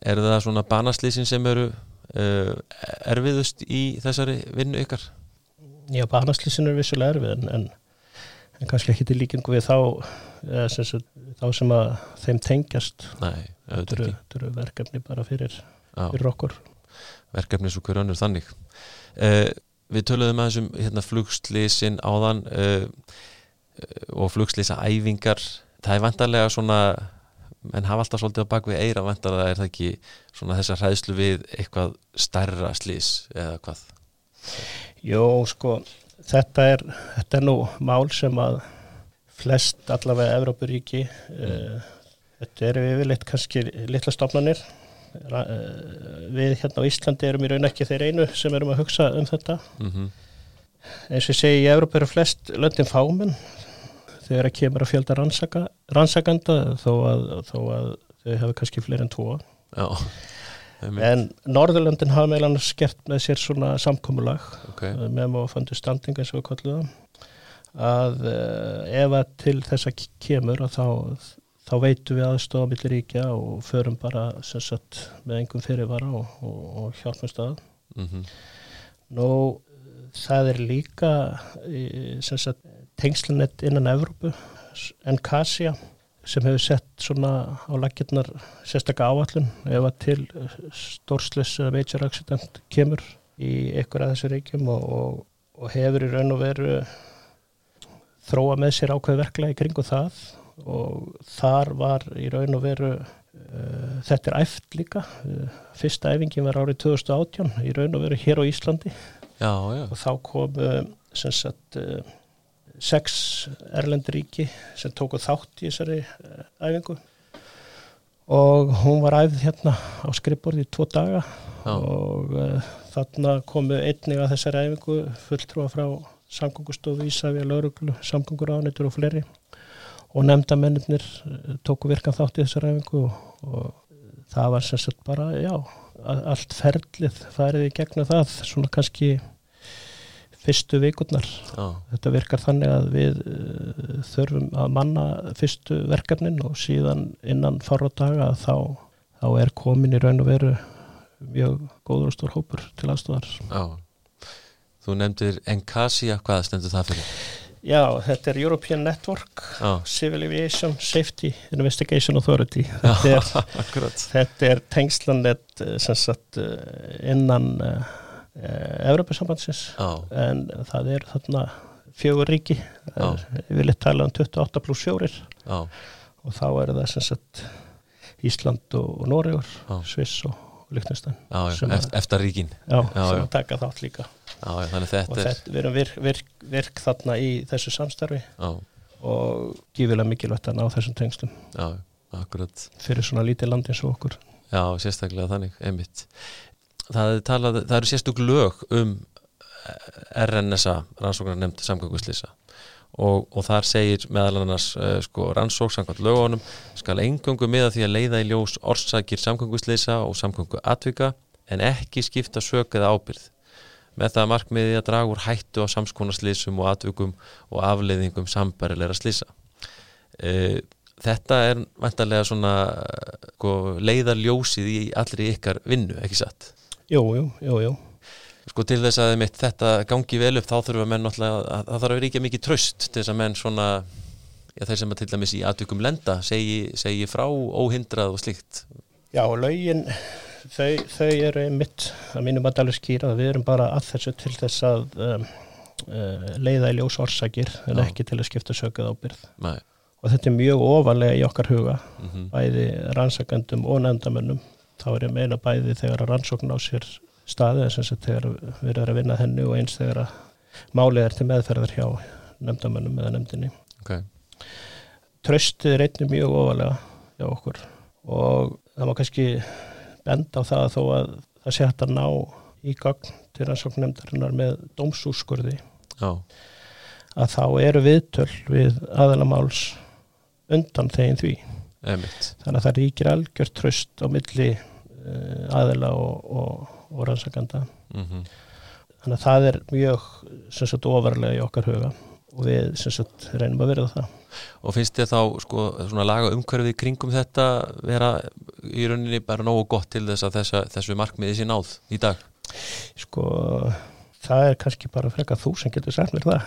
er það svona banaslýsin sem eru uh, erfiðust í þessari vinnu ykkar? Já, banaslýsin eru vissulega erfið en, en, en kannski ekki til líkingu við þá eða, sem, þá sem að þeim tengjast. Þetta eru verkefni bara fyrir, fyrir okkur. Verkefni svo hverjum önnur þannig. Uh, Við töluðum að þessum hérna, flugslýsin áðan uh, og flugslýsa æfingar það er vantarlega svona en hafa alltaf svolítið á bakvið eira vantar að það er það ekki svona þessa hræðslu við eitthvað stærra slís eða hvað? Jó, sko þetta er, þetta er nú mál sem að flest allavega Evrópuríki uh, þetta eru yfirleitt kannski litla stofnanir. Uh, við hérna á Íslandi erum í raun ekki þeir einu sem erum að hugsa um þetta. Mm -hmm. eins og ég segi í Evrópu eru flest löndin fáminn þegar það kemur að fjölda rannsaka, rannsakanda þó að, þó að þau hefur kannski fleiri en tvo. Já, en Norðurlöndin hafa meðlan skert með sér svona samkómulag okay. Eh, með móðu fundustanding eins og það að uh, ef að til þess að kemur þá, þá veitum við aðstofa millir ríkja og förum bara sagt, með engum fyrirvara og, og, og hjálpum stað mm -hmm. nú það er líka sagt, tengslanett innan Evrópu Encasia sem hefur sett svona á lakirnar sérstaklega áallun ef að til stórslis major accident kemur í ykkur af þessu reykjum og, og, og hefur í raun og veru þróa með sér ákveð verklega í kringu það og þar var í raun og veru uh, þetta er æft líka. Uh, fyrsta æfingin var árið 2018 í raun og veru hér á Íslandi. Já, já. og þá kom uh, sem sagt sex erlenduríki sem tóku þátt í þessari eh, æfingu og hún var æfð hérna á skrippborði í tvo daga Já. og uh, þarna komu einnig að þessari æfingu fulltrúa frá samgöngustofu Ísafja, lauruglu, samgöngur ánættur og fleiri og nefndamennir eh, tóku virkan þátt í þessari æfingu og, og það var sagt bara, já, allt ferlið færið í gegnum það, svona kannski fyrstu vikurnar ah. þetta virkar þannig að við uh, þurfum að manna fyrstu verkefnin og síðan innan fara daga þá, þá er komin í raun og veru mjög góður og stór hópur til aðstofar ah. Þú nefndir Encasia, hvað stendur það fyrir? Já, þetta er European Network ah. Civil Aviation Safety Investigation Authority þetta er, þetta er tengslanett eh, sem sagt innan Európa-sambandsins en það er þarna fjögur ríki. Við viljum tala um 28 pluss fjórir. Já. og þá er það sem sagt Ísland og Nóriður Sviss og Líknarstæn eftir ríkin. Já, já, sem að taka þátt líka. Og þetta er... við erum virk, virk, virk þarna í þessu samstarfi. Og gífilega mikilvægt að ná þessum tengstum fyrir svona lítið land eins og okkur. Já, sérstaklega þannig, einmitt það, talað, það eru sérstök lög um eh, RNSA, rannsóknar nefnd samgönguslýsa og, og þar segir meðal annars uh, sko, rannsók samkvæmt lögunum skal engöngu miða því að leiða í ljós orsakir samgönguslýsa og samgöngu atvika en ekki skipta sög eða ábyrð með það markmiði að draga úr hættu á samskonaslýsum og atvikum og afleiðingum sambarilegra slýsa uh, þetta er vantarlega svona sko, leiðarljósið í allri ykkar vinnu, ekki satt? Jú, jú, jú, jú. Sko til þess að mitt, þetta gangi vel upp þá þurfum að menn náttúrulega, að, það þarf að ekki mikið tröst til þess að menn svona, já þeir sem að til dæmis í aðtökum lenda segi, segi frá óhindrað og slíkt. Já laugin, þau, þau eru mitt að mínum að alveg skýra að við erum bara að þessu til þess að um, uh, leiða í ljós orsakir en já. ekki til að skipta sökuð ábyrð. Nei. Og þetta er mjög ofalega í okkar huga, mm -hmm. bæði rannsakandum og nefndamönnum þá er ég meina bæði þegar að rannsókn á sér staði þess að þegar við erum að vinna henni og eins þegar að málið er til meðferðar hjá nefndamönnum eða nefndinni okay. Tröstið er einnig mjög ofalega hjá okkur og það má kannski benda á það þó að það sé hægt að ná í gagn til rannsóknumdarinnar með dómsúskurði Já. að þá eru viðtöl við aðalamáls undan þegin því Einmitt. þannig að það ríkir algjört tröst á milli uh, aðila og, og, og rannsakanda Mm -hmm. þannig að það er mjög sem sagt ofarlega í okkar huga og við sem sagt reynum að verða það Og finnst þér þá sko laga umhverfið kringum þetta vera í rauninni bara nógu gott til þess að þessa, þessu markmiði sé náð í dag? sko það er kannski bara frekar þú sem getur sagt mér það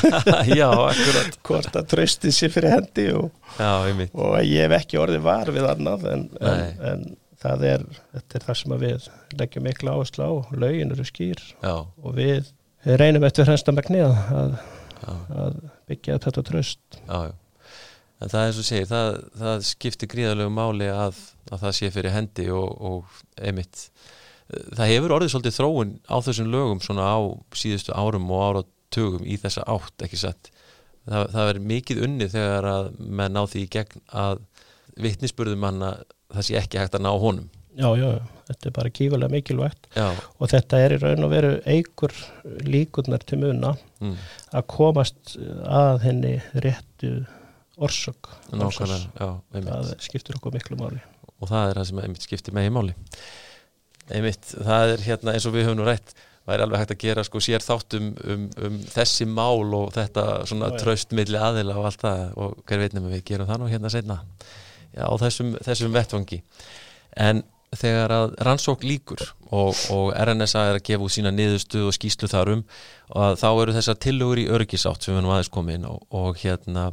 Já, akkurat. hvort að tröstið sé fyrir hendi og, Já, og ég hef ekki orðið var við annað en, en, en það er þetta er það sem við leggjum mikla áherslu á lögin eru skýr Já, og við reynum eftir hrennsta megni að, að, byggja þetta tröst já. En það er svo segir, það, það skiptir gríðalegu máli að, að það sé fyrir hendi og, og einmitt. Það hefur orðið svolítið þróun á þessum lögum svona á síðustu árum og áratugum í þessa átt, ekki satt. Það, það er mikið unni þegar að menn ná því gegn að vitnisburðum manna það sé ekki hægt að ná honum. já, já, þetta er bara kífulega mikilvægt. Já, og þetta er í raun og veru eigur líkurnar til muna mm, að komast að henni réttu orsök nákvæmlega, já, það skiptir okkur miklu máli. Og það er það sem einmitt skiptir með í máli. Einmitt, það er hérna eins og við höfum nú rætt væri alveg hægt að gera sko sér þátt um, um, þessi mál og þetta svona Já, já. tröst milli aðila og allt það og hver veit nema við gerum það nú hérna seinna. já, á þessum, þessum vettvangi. En þegar að rannsók líkur og, og RNSA er að gefa út sína niðurstuð og skýslu þarum og þá eru þessar tillögur í örgisátt sem við nú aðeins komið inn og, og hérna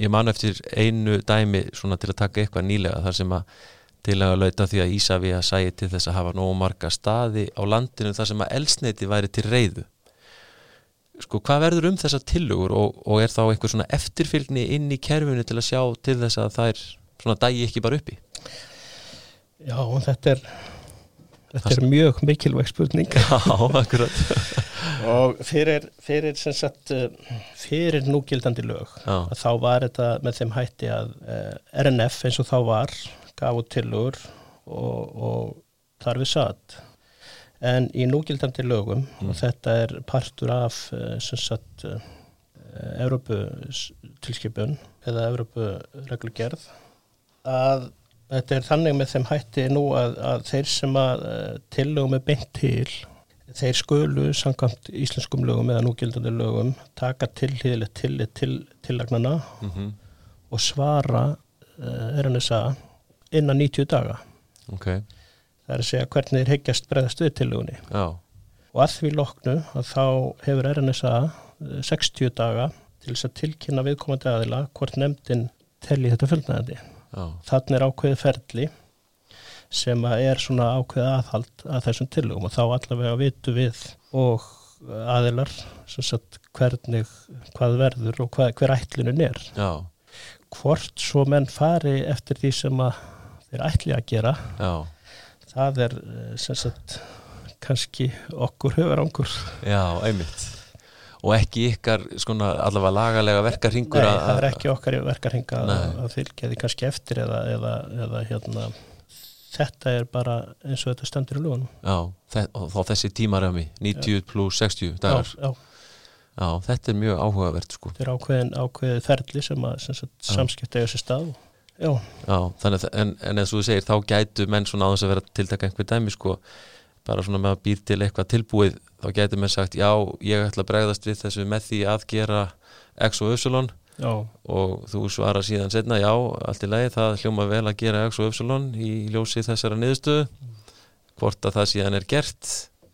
ég man eftir einu dæmi svona til að taka eitthvað nýlega þar sem að til að lauta því að Ísafía sæi til þess að hafa nógu marga staði á landinu þar sem að elsneiti væri til reyðu sko hvað verður um þessar tillögur og, og er þá einhver svona eftirfylgni inn í kerfinu til að sjá til þess að þær svona dægi ekki bara uppi já, þetta er þetta er mjög mikilvæg spurning. Já, akkurat. Og fyrir, fyrir sem sagt eh, fyrir núgildandi lög þá var þetta með þeim hætti að eh, RNF eins og þá var gaf út tillögur og, og þar við satt en í núgildandi lögum og þetta er partur af eh, sem sagt Evrópu tilskipun eða Evrópu reglugerð að þetta er þannig með þeim hætti nú að, að þeir sem að uh, tillögum er beint til þeir skulu samkvæmt íslenskum lögum eða núgildandi lögum taka tilhýðilegt til til tillagnana mm og svara uh, RNSA innan 90 daga. Ok. Það er að segja hvernig þeir heggjast bregðast við tillögunni. Já, og að því loknu að þá hefur RNSA eh, 60 daga til þess að tilkynna viðkomandi aðila hvort nefndin telli þetta fullnæðandi já, þannig er ákveðið ferli sem er svona ákveðið aðhald að þessum tillögum og þá allavega vitu við og aðilar sagt hvernig hvað verður og hvað, hver ætlunin er. Já, hvort svo menn fari eftir því sem þeir ætli að gera já. það er eh, sem sagt kannski okkur höfurangur Já, einmitt og ekki ykkar skona allavega lagalega verkarhingur Nei, að- það er ekki okkar verkarhinga að, fylgja því kannski eftir eða, eða, eða hérna þetta er bara eins og þetta stendur í lögunum. Já, þá þessi tímarami 90 pluss 60 dagar. Já, já, Já, þetta er mjög áhugavert sko. Þetta er ákveðin, ákveðið ferli sem að samskipta eiga sér stað já, Já, þannig en, en eins og þú segir þá gætu menn svona á þess að vera tiltaka einhver dæmi sko, bara svona með að býr til eitthvað tilbúið, þá gætu menn sagt já, ég ætla að bregðast við þessu með því að gera X og Y og þú svara síðan setna, já, allt í lagi það hljóma vel að gera X og Y í ljósi þessara niðurstöðu. Hvort að það síðan er gert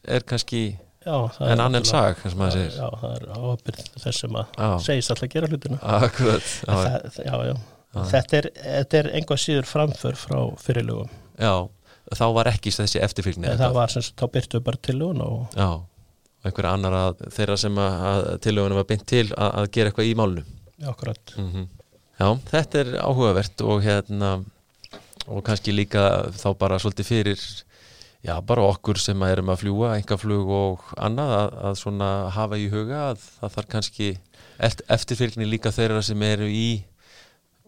er kannski já en annan sag, já, það er ábyrð þess sem að Já, segist alltaf að gera hlutina. Akkurat já, það, já, já. Þetta, er, þetta er einhvað síður framför frá fyrirlugum já, þá var ekki þessi eftirfylgni en það var sem sagt, þá byrtu bara til lögun og Já, einhverja annar að þeirra sem að, tilögunum var beint til að, að gera eitthvað í málnu akkurat. Mm Já, þetta er áhugavert og hérna og kannski líka þá bara svolítið fyrir já, bara okkur sem að erum að fljúa engaflug og annað að, að svona hafa í huga að það þarf kannski eft- eftirfylgni líka þeirra sem eru í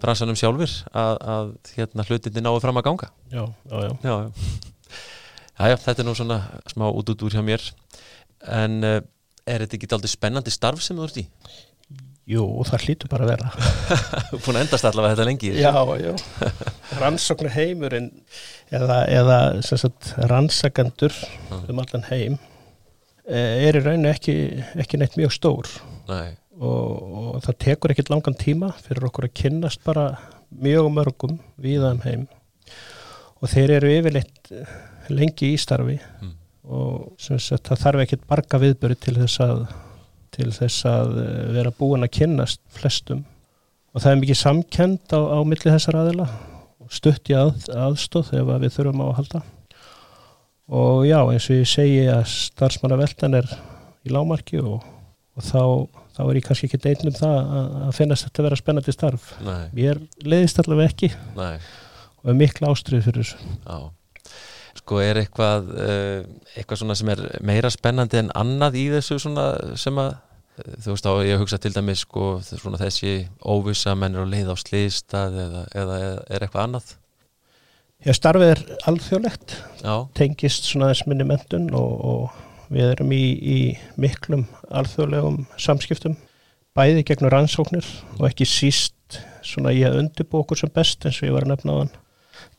bransanum sjálfur að, að hérna hlutinni náðu fram að ganga. Já, já, já, já, já. þetta er nú svona smá út út úr hjá mér. En uh, er þetta ekki aldrei spennandi starf sem þú ert í? Jú, það hlýtur bara að vera. Búin að endast allavega þetta lengi Já, já. Rannsóknar heimurinn eða, eða sagt, rannsakendur um allan heim eh, er í rauninu ekki, ekki neitt mjög stór. Nei. Og, og það tekur ekkit langan tíma fyrir okkur að kynnast bara mjög mörgum viðaðum heim. Og þeir eru yfirleitt lengi í starfi mm. og sagt, það þarf ekkit barga viðböru til þess að til þess að vera búin að kynnast flestum. Og það er mikið samkend á, á milli þessar aðila stutt í að, aðstóð ef að við þurfum á að halda. Og já eins og ég segi að starfsmannaveldan er í lámarki og, og þá, þá er ég kannski ekki deynum það að, að finnast þetta að vera spennandi starf Nei. mér leiðist allavega ekki Nei. og er miklu ástrið fyrir þessu Já Sko er eitthvað, uh, eitthvað svona sem er meira spennandi en annað í þessu svona sem að þú veist á ég hugsa til dæmis sko svona þessi óvisa mennir og leið á slýstað eða, eða er eitthvað annað? Já starfið er alþjóðlegt, tengist svona þess minni mentun og, og við erum í, í miklum alþjóðlegum samskiptum bæði gegnum rannsóknir og ekki síst svona ég undirbú okkur sem best eins og ég var að nefna á hann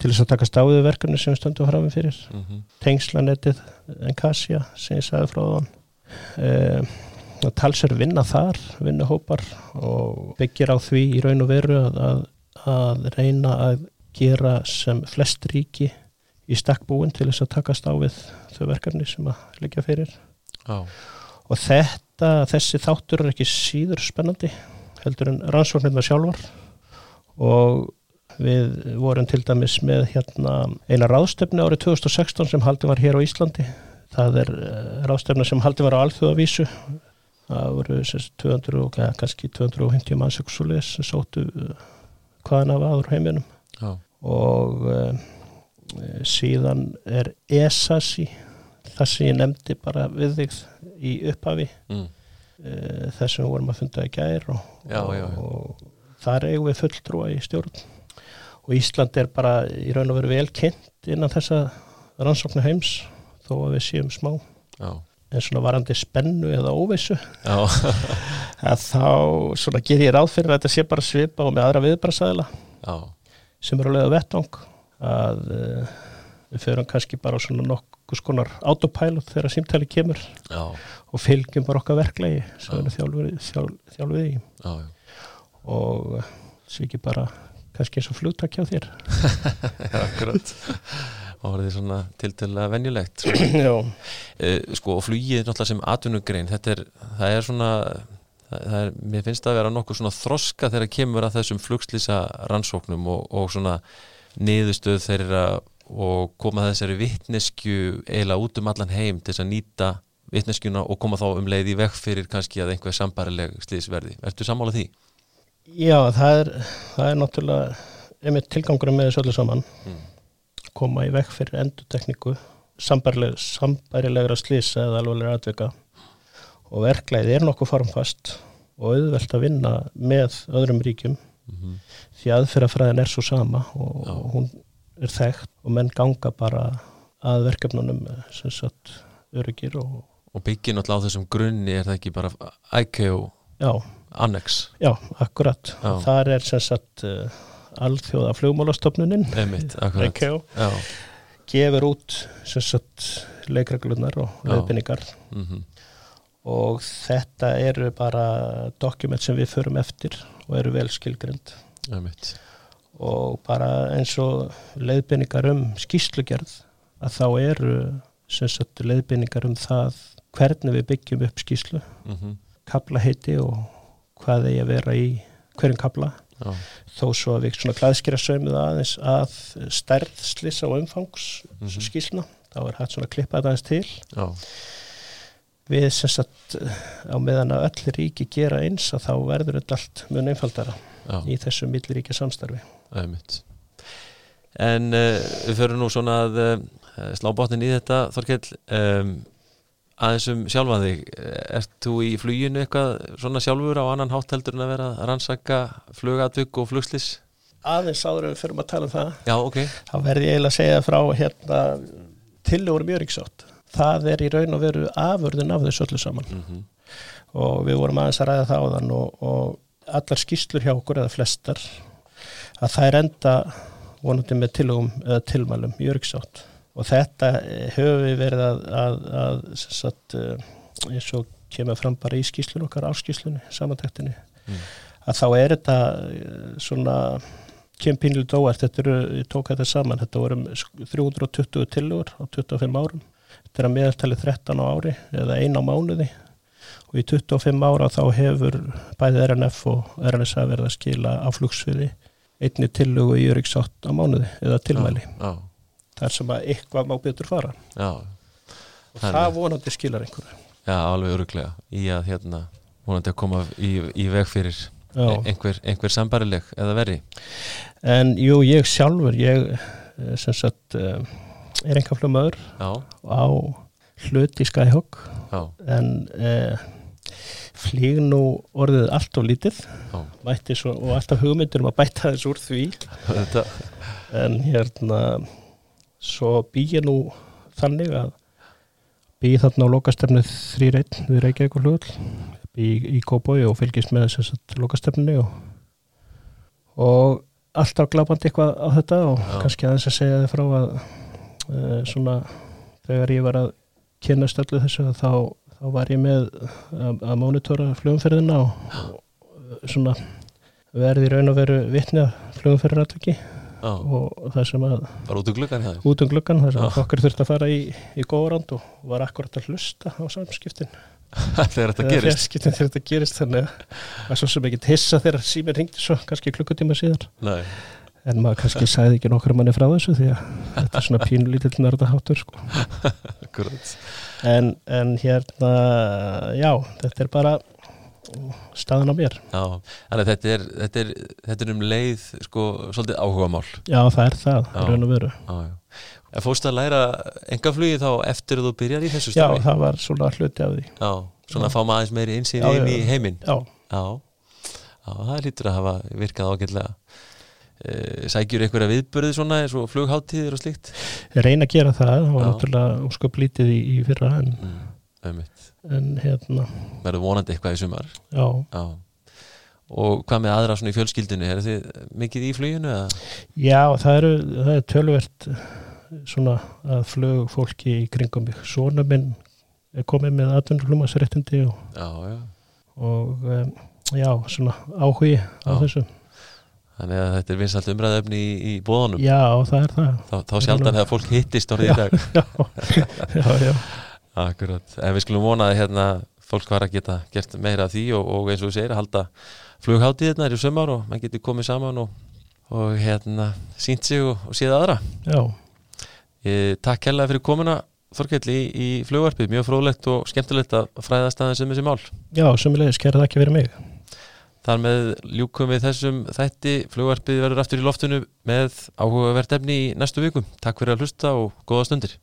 til þess að taka stáðið verkefni sem við stöndum framum fyrir mm -hmm. tengslanettið Encasia sem ég sagði frá þann e, og talsir vinna þar vinna hópar og byggir á því í raun og veru að, að, að reyna að gera sem flest ríki í stakkbúin til þess að takast á við þau verkefni sem að leggja fyrir oh. og þetta þessi þáttur er ekki síður spennandi heldur en rannsóknirna sjálfar og Við vorum til dæmis með hérna eina ráðstöfni árið 2016 sem haldi var hér á Íslandi. Það er uh, ráðstöfna sem haldi var á alþjóðavísu. Það voru sérst, 200 og kannski 250 mannsöksulegis sem sóttu uh, hvaðan af aður heiminum. Já. Og uh, síðan er ESASI, það sem ég nefndi bara við þig í upphafi. Mm. Þessum vorum að funda í gær og, já, og þar eigum við fulltrúa í stjórn. Og Ísland er bara í raun og veru vel kynnt innan þessa rannsóknu heims þó að við séum smá. Já. en svona varandi spennu eða óvissu. Að þá svona ger ég ráð fyrir að þetta sé bara svipa og með aðra viðbrasaðila sem eru að leiða vettvang að uh, við förum kannski bara svona nokkus konar autopilot þegar símtæli kemur Já. og fylgjum bara okkar verklegi sem við erum þjálfið í og svo ekki bara kannski eins og flugtak hjá þér. Já, akkurat. Og er svona til til að venjulegt Já. Uh, sko og flugið náttúrulega sem atvinnugrein. Þetta er, það er svona það er, mér finnst það að vera nokkuð svona þroska þegar kemur að þessum flugslýsa rannsóknum og, og svona niðurstöð þeirra og koma þessari vittnesku eiginlega út um allan heim til þess að nýta vittneskuna og koma þá um leið í vekk fyrir kannski að einhver sambarileg slýsverði. Ertu sammálað því? Já, það er, það er náttúrulega einmitt tilgangurum með þessu öllu saman mm. koma í vekk fyrir endutekníku sambarileg, sambarilegra slýsa eða alveglega atvika og verklæði er nokkuð formfast og auðvelt að vinna með öðrum ríkjum mm -hmm. því aðferðafræðin er svo sama og, og hún er þekkt og menn ganga bara að verkefnunum sem sagt öryggir og, og byggir náttúrulega á þessum grunni er það ekki bara IKO Já Annex Já, akkurat. Já. Þar er sem sagt uh, alþjóða flugmálastofnunin IKO gefur út sem sagt leikreglunar og löfbynningar mm -hmm. og þetta eru bara dokument sem við förum eftir og eru vel skilgrend og bara eins og leiðbynningar um skýslugerð að þá eru sem sagt leiðbynningar um það hvernig við byggjum upp skýslu mm -hmm. kaplaheiti og hvað eigi að vera í hverjum kabla Já. þó svo að við svona glæðskera sögum aðeins að stærð slissa og umfangs mm -hmm. skísna, þá er hægt svona að klippa þetta aðeins til Já. Við sem sagt á meðan að öll ríki gera eins að þá verður þetta allt mjög einfaldara Já. í þessu milliríkja samstarfi En uh, við förum nú svona að uh, slá botnin í þetta Þorkell um, aðeins um sjálfan þig. Ert þú í fluginu eitthvað svona sjálfur á annan hátt heldur en að vera að rannsaka flugatvögg og flugslis? aðeins áður en við fyrir að tala um það. Já, ok. Þá verði ég eiginlega að segja frá hérna tillögur mjög ríksátt það er í raun og veru afurðin af þessu öllu saman mm -hmm. og við vorum aðeins að ræða það á þann og, og allar skýslur hjá okkur eða flestar að það er enda vonandi með tillögum eða tilmælum mjög ríksátt og þetta höfum við verið að, að, að sagt, eins og kemur fram bara í skýslun okkar áskýslunni, samantæktinni mm. að þá er þetta svona kempinlu dóart, þetta eru, ég tók þetta saman þetta vorum 320 tillögur á 25 árum þetta er að meðaltali 13 á ári eða ein á mánuði. Og í 25 ára þá hefur bæðið RNF og RNSA verið að skila á flugsviði einni tillögu í Jörikssátt á mánuði eða tilmæli. Já, já. þar sem að eitthvað má betur fara. Já. og það, það vonandi skilar einhverju. Já, alveg öruglega í að hérna vonandi að koma í, í veg fyrir einhver, einhver sambarileg eða veri En jú, ég sjálfur ég eh, sem sagt eh, er enga flumöður á hlut í Skyhawk en eh, flíg nú orðið allt og lítið. Svo, og alltaf hugmyndur um að bæta þess úr því. En hérna svo býja nú þannig að býja þarna á lokastefnu 3.1 við Reykjavík og hlut býja í Kóboi og fylgjast með þess að lokastefnu og, og alltaf glabandi eitthvað á þetta og Já. kannski aðeins að segja þið frá að svona þegar ég var að kynast öllu þessu þá, þá var ég með að, að mónitora flugumferðina og, svona verði raun og veru vittni að flugumferðin allveg og það sem að bara út um gluggan, út um gluggan það sem að okkar þurfti að fara í, í góðrand og var akkurat að hlusta á samskiptin. Þegar þetta gerist. þegar þetta gerist þannig að er svo sem ekki hissa þegar síminn ringdi svo kannski klukkutíma síðan Nei en maður kannski sæði ekki nokkur manni frá þessu því að þetta er svona pínlítill nördaháttur sko. en, en hérna já, þetta er bara staðan á mér. Já, þetta er, þetta er, þetta er um leið sko svolítið áhuga mál Já, það er það, raun og veru. Já, já. Fórst að læra engaflugi þá eftir að þú byrjar í þessu starfi? Já, það var svona hluti af því. Já, svona að fá maður eins meiri einsýn inn í heiminn. Já. Já, það lítur að hafa virkað ágætlega sækjur einhverja viðbörði svona eins og flugháttíðir og slíkt? Reyna að gera það, það var náttúrulega ósköp lítið í, í fyrra en, mm, en hérna verður vonandi eitthvað í sumar. Já. Já. og hvað með aðra svona í fjölskyldinu er þið mikið í fluginu? Já, það eru það er tölvert svona að flug fólki í kringum mig. Svona minn er komið með atvinnflumasréttindi og, og um, já, svona áhugi á þessu Þannig að þetta er vinsalt umræðöfni í, í bóðanum. Já, það er það. Þá, þá sjaldan þegar fólk hittist orðið í dag. Já, já, já. Akkurat. En við skulum vonaði hérna fólk var að geta gert meira af því og, og eins og við segir að halda flugháttíðina er í sömur og mann getur komið saman og, og hérna sínt sig og, og séð aðra. Já. Ég, takk hella fyrir komuna Þorkell í, í flugvarpið. Mjög frólægt og skemmtilegt að fræðast aðeins um þessi mál. Já, sömulegis, kæra það ekki verið mig. Þar með ljúkum við þessum þætti. Flugvarpið verður aftur í loftinu með áhugavert efni í næstu vikum. Takk fyrir að hlusta og góða stundir.